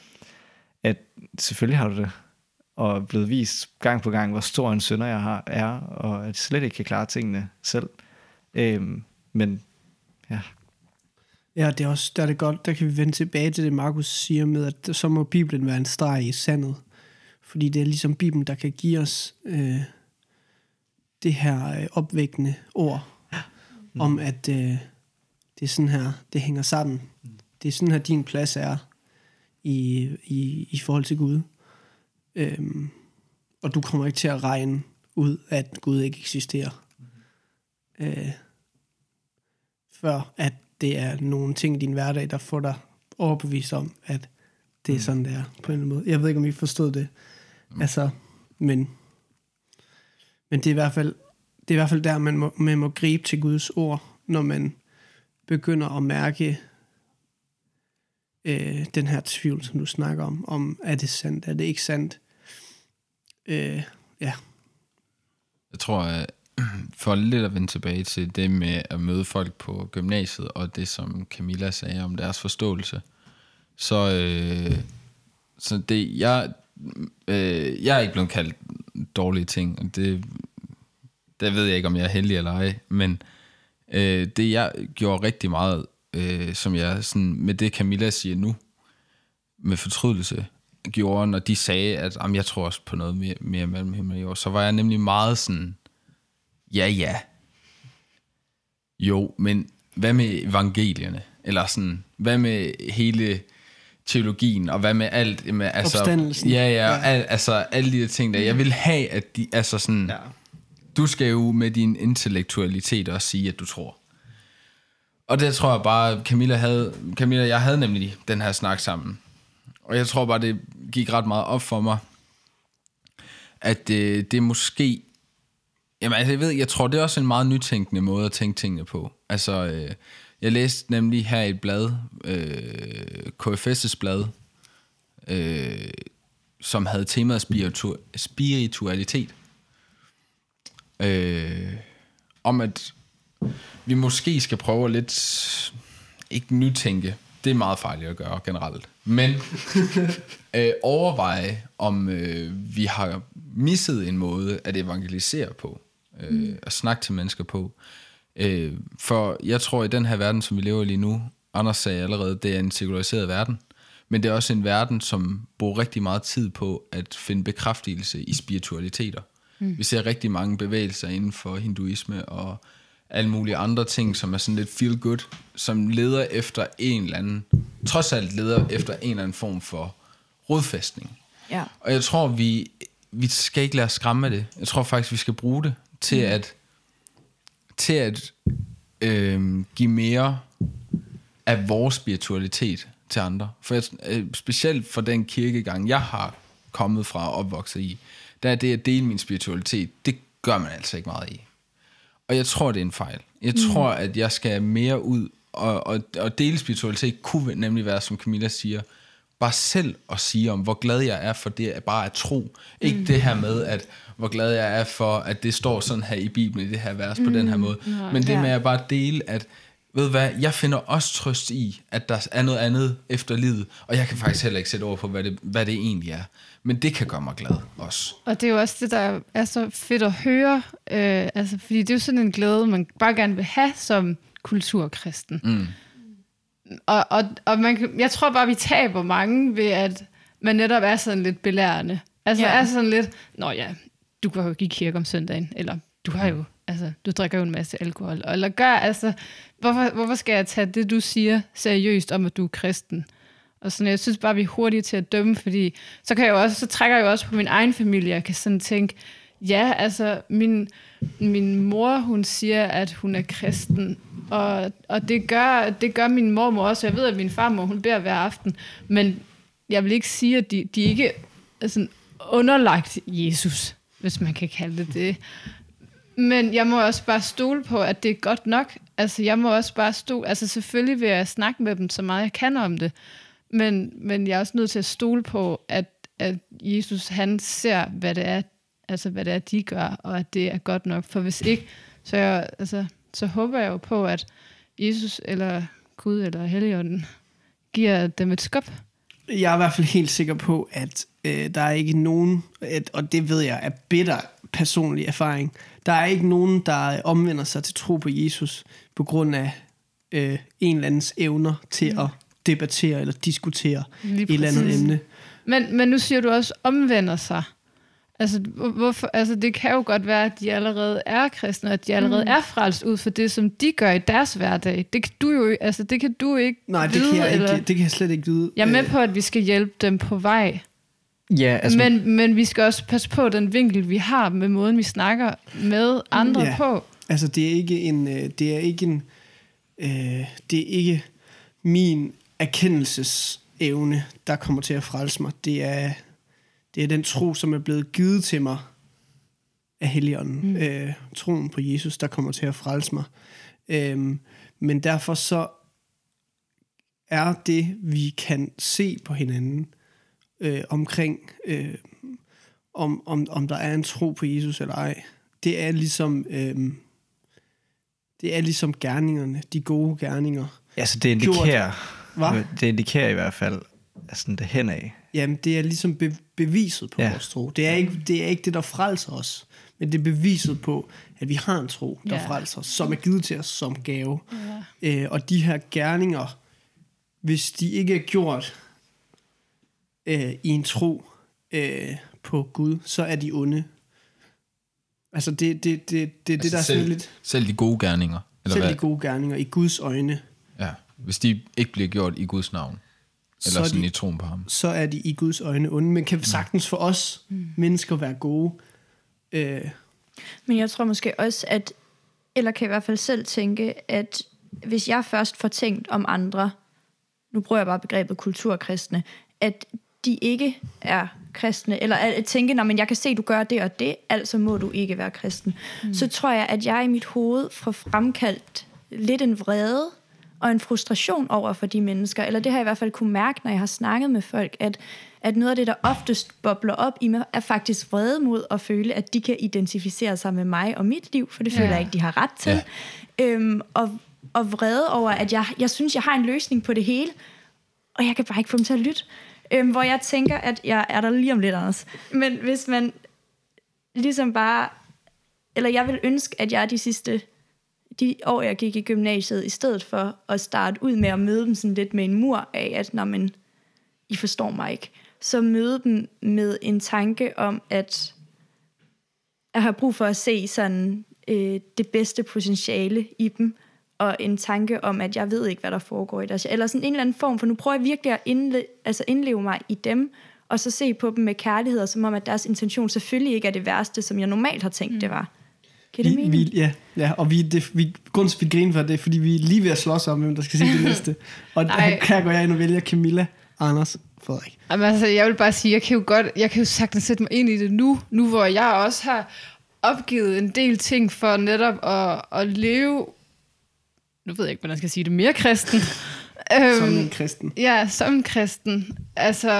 at selvfølgelig har du det, og blevet vist gang på gang, hvor stor en sønder jeg har, er, og at jeg slet ikke kan klare tingene selv. Øhm, men ja. Ja, det er også, der er det godt, der kan vi vende tilbage til det, Markus siger med, at så må Bibelen være en streg i sandet. Fordi det er ligesom Bibelen, der kan give os øh, det her øh, opvækkende ord, mm. om at øh, det er sådan her, det hænger sammen. Det er sådan her, din plads er i, i, i forhold til Gud. Øhm, og du kommer ikke til at regne ud, at Gud ikke eksisterer. Øh, før at det er nogle ting i din hverdag, der får dig overbevist om, at det er sådan, det er på en eller anden måde. Jeg ved ikke, om I forstod det. Altså, men, men det er i hvert fald, det er i hvert fald der, man må, man må gribe til Guds ord, når man begynder at mærke øh, den her tvivl, som du snakker om, om er det sandt, er det ikke sandt? Øh, ja. Jeg tror, at for lidt at vende tilbage til det med at møde folk på gymnasiet, og det som Camilla sagde om deres forståelse, så, øh, så det, jeg, øh, jeg er ikke blevet kaldt dårlige ting, og det, det ved jeg ikke, om jeg er heldig eller ej, men øh, det jeg gjorde rigtig meget, øh, som jeg sådan, med det Camilla siger nu, med fortrydelse, gjorde, når de sagde, at jamen, jeg tror også på noget mere, mere mellem himmel og jord, så var jeg nemlig meget sådan, ja ja, jo, men hvad med evangelierne? Eller sådan, hvad med hele teologien, og hvad med alt? Med, altså, Opstandelsen. Ja, ja, Ja. Al, altså alle de her ting der. Jeg vil have, at de, altså sådan, ja du skal jo med din intellektualitet også sige, at du tror. Og det tror jeg bare, Camilla havde, Camilla og jeg havde nemlig den her snak sammen. Og jeg tror bare, det gik ret meget op for mig, at det, det måske... Jamen, altså, jeg ved, jeg tror, det er også en meget nytænkende måde at tænke tingene på. Altså, øh, jeg læste nemlig her i et blad, øh, KFS' blad, øh, som havde temaet spiritu- spiritualitet. Øh, om at vi måske skal prøve at lidt, ikke nytænke, det er meget farligt at gøre generelt, men øh, overveje, om øh, vi har misset en måde at evangelisere på, øh, mm. at snakke til mennesker på. Øh, for jeg tror, i den her verden, som vi lever i lige nu, Anders sagde allerede, det er en sekulariseret verden, men det er også en verden, som bruger rigtig meget tid på at finde bekræftelse i spiritualiteter. Mm. Vi ser rigtig mange bevægelser inden for hinduisme og alle mulige andre ting, som er sådan lidt feel good, som leder efter en eller anden, trods alt leder efter en eller anden form for rodfæstning. Ja. Og jeg tror, vi, vi skal ikke lade os skræmme af det. Jeg tror faktisk, vi skal bruge det til Mm. at, til at øh, give mere af vores spiritualitet til andre. For jeg, øh, specielt for den kirkegang, jeg har kommet fra og opvokset i, der er det at dele min spiritualitet, det gør man altså ikke meget i. Og jeg tror, det er en fejl. Jeg mm. tror, at jeg skal mere ud, og, og, og dele spiritualitet kunne nemlig være, som Camilla siger, bare selv at sige om, hvor glad jeg er for det, at bare at tro. Ikke mm. det her med, at hvor glad jeg er for, at det står sådan her i Bibelen, i det her vers, mm. på den her måde. Men det Ja. med at bare dele, at ved hvad, jeg finder også trøst i, at der er noget andet efter livet, og jeg kan faktisk heller ikke sætte ord på, hvad det, hvad det egentlig er. Men det kan gøre mig glad også. Og det er jo også det, der er så fedt at høre. Øh, altså, fordi det er jo sådan en glæde, man bare gerne vil have som kulturkristen. Mm. Og, og, og man, kan- jeg tror bare, vi taber mange ved, at man netop er sådan lidt belærende. Altså Ja. ja. er sådan lidt, nå ja, du går jo ikke i kirke om søndagen, eller du har jo, altså, du drikker jo en masse alkohol. Eller gør, altså, hvorfor, hvorfor skal jeg tage det, du siger, seriøst om, at du er kristen? Og sådan, jeg synes bare, vi er hurtige til at dømme, fordi så, kan jeg jo også, så trækker jeg jo også på min egen familie. Jeg kan sådan tænke, ja, altså, min, min mor, hun siger, at hun er kristen, og, og det, gør, det gør min mormor også. Jeg ved, at min farmor, hun beder hver aften, men jeg vil ikke sige, at de, de ikke er sådan underlagt Jesus, hvis man kan kalde det det. Men jeg må også bare stole på, at det er godt nok. Altså, jeg må også bare stole... Altså, selvfølgelig vil jeg snakke med dem så meget, jeg kan om det. Men, men jeg er også nødt til at stole på, at, at Jesus, han ser, hvad det er, altså, hvad det er, de gør, og at det er godt nok. For hvis ikke, så, jeg, altså, så håber jeg jo på, at Jesus, eller Gud, eller Helligånden, giver dem et skub. Jeg er i hvert fald helt sikker på, at øh, der er ikke nogen, at, og det ved jeg er bitter personlig erfaring, der er ikke nogen, der omvender sig til tro på Jesus på grund af øh, en eller andens evner til at debattere eller diskutere et eller andet emne. Men, men nu siger du også omvender sig. Altså, hvor- hvorfor, altså, det kan jo godt være, at de allerede er kristne, og at de allerede mm. er frelst ud for det, som de gør i deres hverdag. Det kan du jo altså, det kan du ikke Nej, det vide, kan, jeg eller, ikke, det kan jeg slet ikke vide. Jeg er med Øh, på, at vi skal hjælpe dem på vej, Ja, altså, men, men vi skal også passe på den vinkel, vi har med måden, vi snakker med andre Ja. på. Altså, det er ikke en... øh, Det er ikke en... Øh, det er ikke min erkendelsesevne, der kommer til at frelse mig. Det er, det er den tro, som er blevet givet til mig af Helligånden. Mm. Øh, troen på Jesus, der kommer til at frelse mig. Øhm, men derfor så er det, vi kan se på hinanden øh, omkring, øh, om, om, om der er en tro på Jesus eller ej, det er ligesom... Øh, det er ligesom gerningerne, de gode gerninger. altså det indikerer, Hvad? det indikerer i hvert fald altså, det hen af. Jamen, det er ligesom be- beviset på Ja. vores tro. Det er, ikke, det er ikke det, der frelser os, men det er beviset på, at vi har en tro, der ja. frelser os, som er givet til os som gave. Ja. Øh, og de her gerninger, hvis de ikke er gjort øh, i en tro øh, på Gud, så er de onde. Altså, det, det, det, det, det Altså der er selv, sådan lidt... selv de gode gerninger. Eller Selv hvad? de gode gerninger i Guds øjne, Ja, hvis de ikke bliver gjort i Guds navn. Så Eller er sådan de- i troen på ham. så er de i Guds øjne onde, men kan sagtens for os mm. mennesker være gode. Øh, Men jeg tror måske også, at, eller kan i hvert fald selv tænke, at hvis jeg først får tænkt om andre, nu bruger jeg bare begrebet kulturkristne, at de ikke er kristne, eller at tænke, men jeg kan se, du gør det og det, altså må du ikke være kristen. Mm. Så tror jeg, at jeg i mit hoved får fremkaldt lidt en vrede og en frustration over for de mennesker, eller det har jeg i hvert fald kunne mærke, når jeg har snakket med folk, at, at noget af det, der oftest bobler op i mig, er faktisk vrede mod at føle, at de kan identificere sig med mig og mit liv, for det føler Ja. jeg ikke, de har ret til. Ja. Øhm, og, og vrede over, at jeg, jeg synes, jeg har en løsning på det hele, og jeg kan bare ikke få dem til at lytte. Øhm, hvor jeg tænker, at jeg er der lige om lidt, Anders. Men hvis man ligesom bare... Eller jeg vil ønske, at jeg de sidste de år, jeg gik i gymnasiet, i stedet for at starte ud med at møde dem sådan lidt med en mur af, at når man, I forstår mig ikke, så møde dem med en tanke om, at jeg har brug for at se sådan øh, det bedste potentiale i dem, og en tanke om, at jeg ved ikke, hvad der foregår i deres... Eller sådan en eller anden form, for nu prøver jeg virkelig at indle, altså indleve mig i dem, og så se på dem med kærlighed, og som om, at deres intention selvfølgelig ikke er det værste, som jeg normalt har tænkt, mm. det var. Kan det vi, mening? vi, ja, ja, og vi, det, vi, grunden til, at vi griner for det, er, fordi vi er lige ved at slås om, hvem der skal sige det næste. Og her går jeg ind og vælger Camilla, Anders, Frederik. Jamen, altså, jeg vil bare sige, jeg kan jo godt, jeg kan jo sagtens sætte mig ind i det nu, nu hvor jeg også har opgivet en del ting for netop at, at leve, nu ved jeg ikke, hvordan jeg skal sige det, mere kristen. Som Øhm, en kristen. Ja, som en kristen. Altså,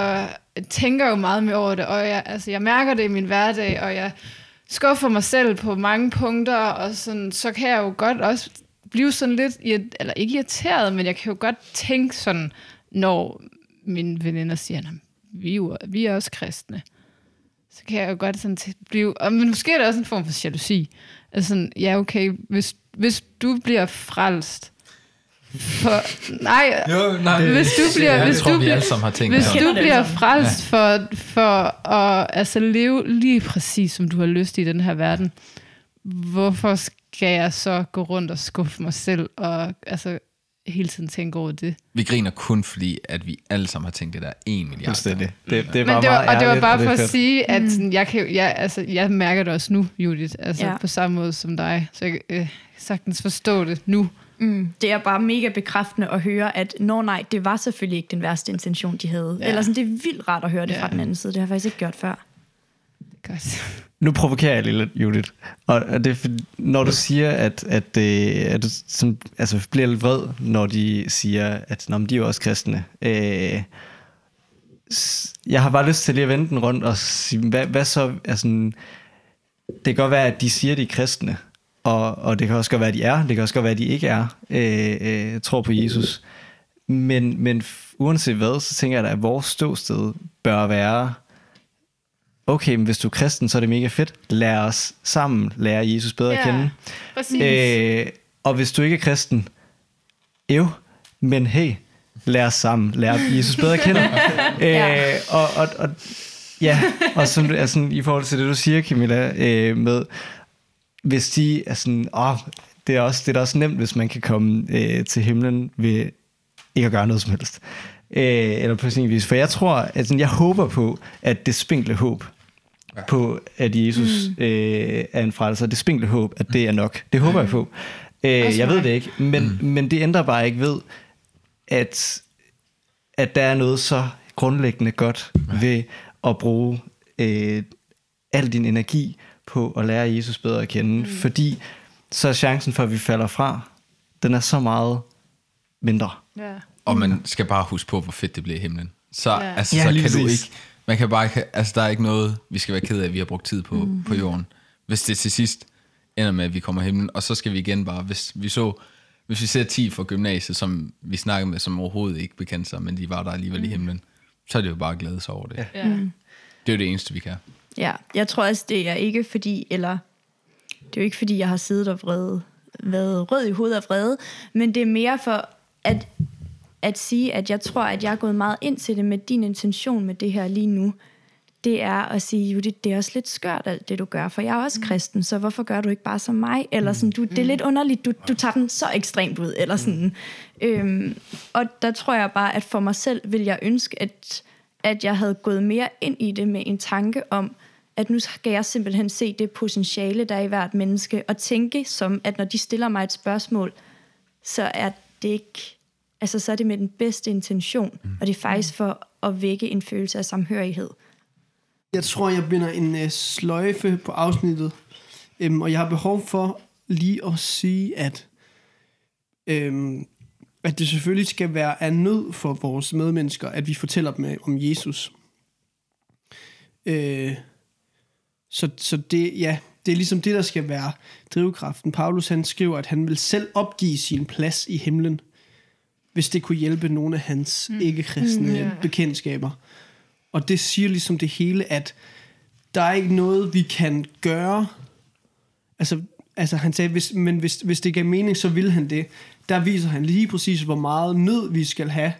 jeg tænker jo meget mere over det, og jeg, altså, jeg mærker det i min hverdag, og jeg skuffer mig selv på mange punkter, og sådan, så kan jeg jo godt også blive sådan lidt, eller ikke irriteret, men jeg kan jo godt tænke sådan, når mine veninder siger, "Nå, vi er, vi er også kristne. Så kan jeg jo godt sådan blive, og, men måske er det også en form for jalousi. Altså sådan, ja okay, hvis, hvis du bliver frelst, for, nej, Jo, nej, Hvis du bliver- jeg hvis tror, du vi bliver- alle har tænkt hvis det. du det bliver frelst for, for at altså, leve lige præcis, som du har lyst i den her verden, hvorfor skal jeg så gå rundt og skuffe mig selv og altså, hele tiden tænke over det? Vi griner kun fordi, at vi alle sammen har tænkt det der en milliard. Fuldstændig. Det, det er Men det var, og det var bare det for at sige, at sådan, jeg, kan, jeg, altså, jeg mærker det også nu, Judith, altså Ja. ja. på samme måde som dig. Så jeg øh, sagtens forstå det nu. Mm, det er bare mega bekræftende at høre, at nå nej, det var selvfølgelig ikke den værste intention, de havde. Ja. Eller sådan, det er vildt rart at høre det Ja. fra den anden side. Det har jeg faktisk ikke gjort før. Godt. Nu provokerer jeg lige lidt, Judith. Og det er, når du siger, at, at, øh, at du som, altså, bliver lidt vred, når de siger, at Nå, de er jo også kristne. Øh, jeg har bare lyst til lige at vende den rundt og sige, hvad, hvad så? Altså, det kan godt være, at de siger, at de er kristne. Og, og det kan også godt være, at de er. Det kan også godt være, at de ikke er. Øh, øh, tror på Jesus. Men, men uanset hvad, så tænker jeg da, at vores ståsted bør være okay, men hvis du er kristen, så er det mega fedt. Lad os sammen lære Jesus bedre at Ja, kende. Præcis. Øh, og hvis du ikke er kristen, ev, men hey, lad os sammen lære Jesus bedre at kende. øh, og, og, og Ja, og som, altså, i forhold til det, du siger, Camilla, øh, med, hvis de er sådan, åh, det er, også, det er da også nemt, hvis man kan komme øh, til himlen ved ikke at gøre noget som helst. Øh, eller på sin vis. For jeg tror, at sådan, jeg håber på, at det spinkle håb, ja. på at Jesus mm. øh, er en frelser, det spinkle håb, at det er nok. Det håber mm. jeg på. Øh, jeg ved det ikke, men, mm. men det ændrer bare ikke ved, at, at der er noget så grundlæggende godt ved at bruge øh, al din energi på at lære Jesus bedre at kende, mm. fordi så er chancen for, at vi falder fra, den er så meget mindre. Ja. Og man skal bare huske på, hvor fedt det bliver i himlen. Så, Ja. altså, Ja, så kan du ikke... Man kan bare, altså, der er ikke noget, vi skal være ked af, at vi har brugt tid på, mm. på jorden. Hvis det til sidst ender med, at vi kommer i himlen, og så skal vi igen bare, hvis vi så, hvis vi ser 10 fra gymnasiet, som vi snakkede med, som overhovedet ikke bekendte sig, men de var der alligevel mm. i himlen, så er det jo bare at glæde sig over det. Ja. Ja. Mm. Det er jo det eneste, vi kan. Ja, jeg tror også, det er ikke fordi, eller det er jo ikke fordi, jeg har siddet og vrede, været rød i hovedet af vrede, men det er mere for at, at sige, at jeg tror, at jeg er gået meget ind til det med din intention med det her lige nu. Det er at sige, Judith, det er også lidt skørt alt det, du gør, for jeg er også kristen, så hvorfor gør du ikke bare som mig? Eller sådan, du, det er lidt underligt, du, du tager den så ekstremt ud, eller sådan. Øhm, og der tror jeg bare, at for mig selv vil jeg ønske, at, at jeg havde gået mere ind i det med en tanke om, at nu skal jeg simpelthen se det potentiale, der er i hvert menneske, og tænke som, at når de stiller mig et spørgsmål, så er det ikke, altså så er det med den bedste intention, mm. og det er faktisk for at vække en følelse af samhørighed. Jeg tror, jeg binder en øh, sløjfe på afsnittet, øhm, og jeg har behov for lige at sige, at, øhm, at det selvfølgelig skal være af nød for vores medmennesker, at vi fortæller dem om Jesus. Øh, så, så det, ja, det er ligesom det, der skal være drivkraften. Paulus han skriver, at han vil selv opgive sin plads i himlen, hvis det kunne hjælpe nogle af hans mm. ikke-kristne Mm, ja. bekendtskaber. Og det siger ligesom det hele, at der er ikke noget, vi kan gøre. Altså, altså han sagde, hvis, men hvis, hvis det gav mening, så vil han det. Der viser han lige præcis, hvor meget nød vi skal have,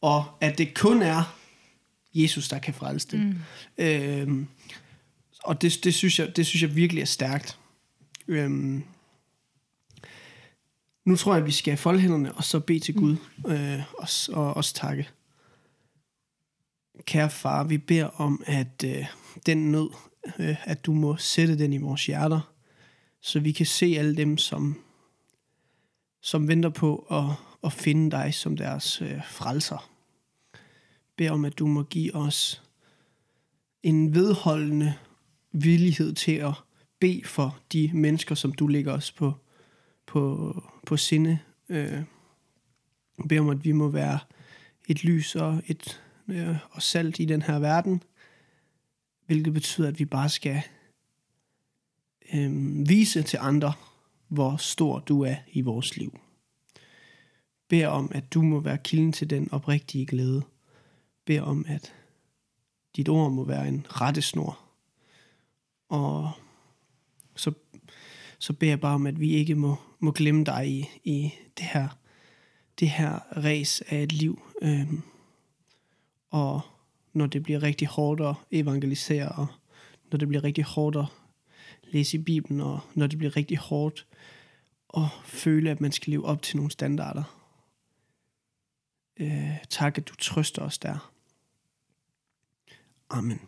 og at det kun er Jesus, der kan frelse dem. Mm. Øhm, og det, det, synes jeg, det synes jeg virkelig er stærkt. Øhm, nu tror jeg, at vi skal folde hænderne, og så bede til Gud, øh, og, og også takke. Kære far, vi beder om, at øh, den nød, øh, at du må sætte den i vores hjerter, så vi kan se alle dem, som, som venter på at, at finde dig som deres øh, frelser. Bed om, at du må give os en vedholdende villighed til at bede for de mennesker, som du lægger os på, på, på sinde. Øh, bed om, at vi må være et lys og et øh, og salt i den her verden, hvilket betyder, at vi bare skal øh, vise til andre, hvor stor du er i vores liv. Bed om, at du må være kilden til den oprigtige glæde. Bed om, at dit ord må være en rettesnor. Og så, så beder jeg bare om, at vi ikke må, må glemme dig i, i det her det her race af et liv. Øhm, og når det bliver rigtig hårdt at evangelisere, og når det bliver rigtig hårdt at læse i Bibelen, og når det bliver rigtig hårdt at føle, at man skal leve op til nogle standarder. Øh, tak, at du trøster os der. Amen.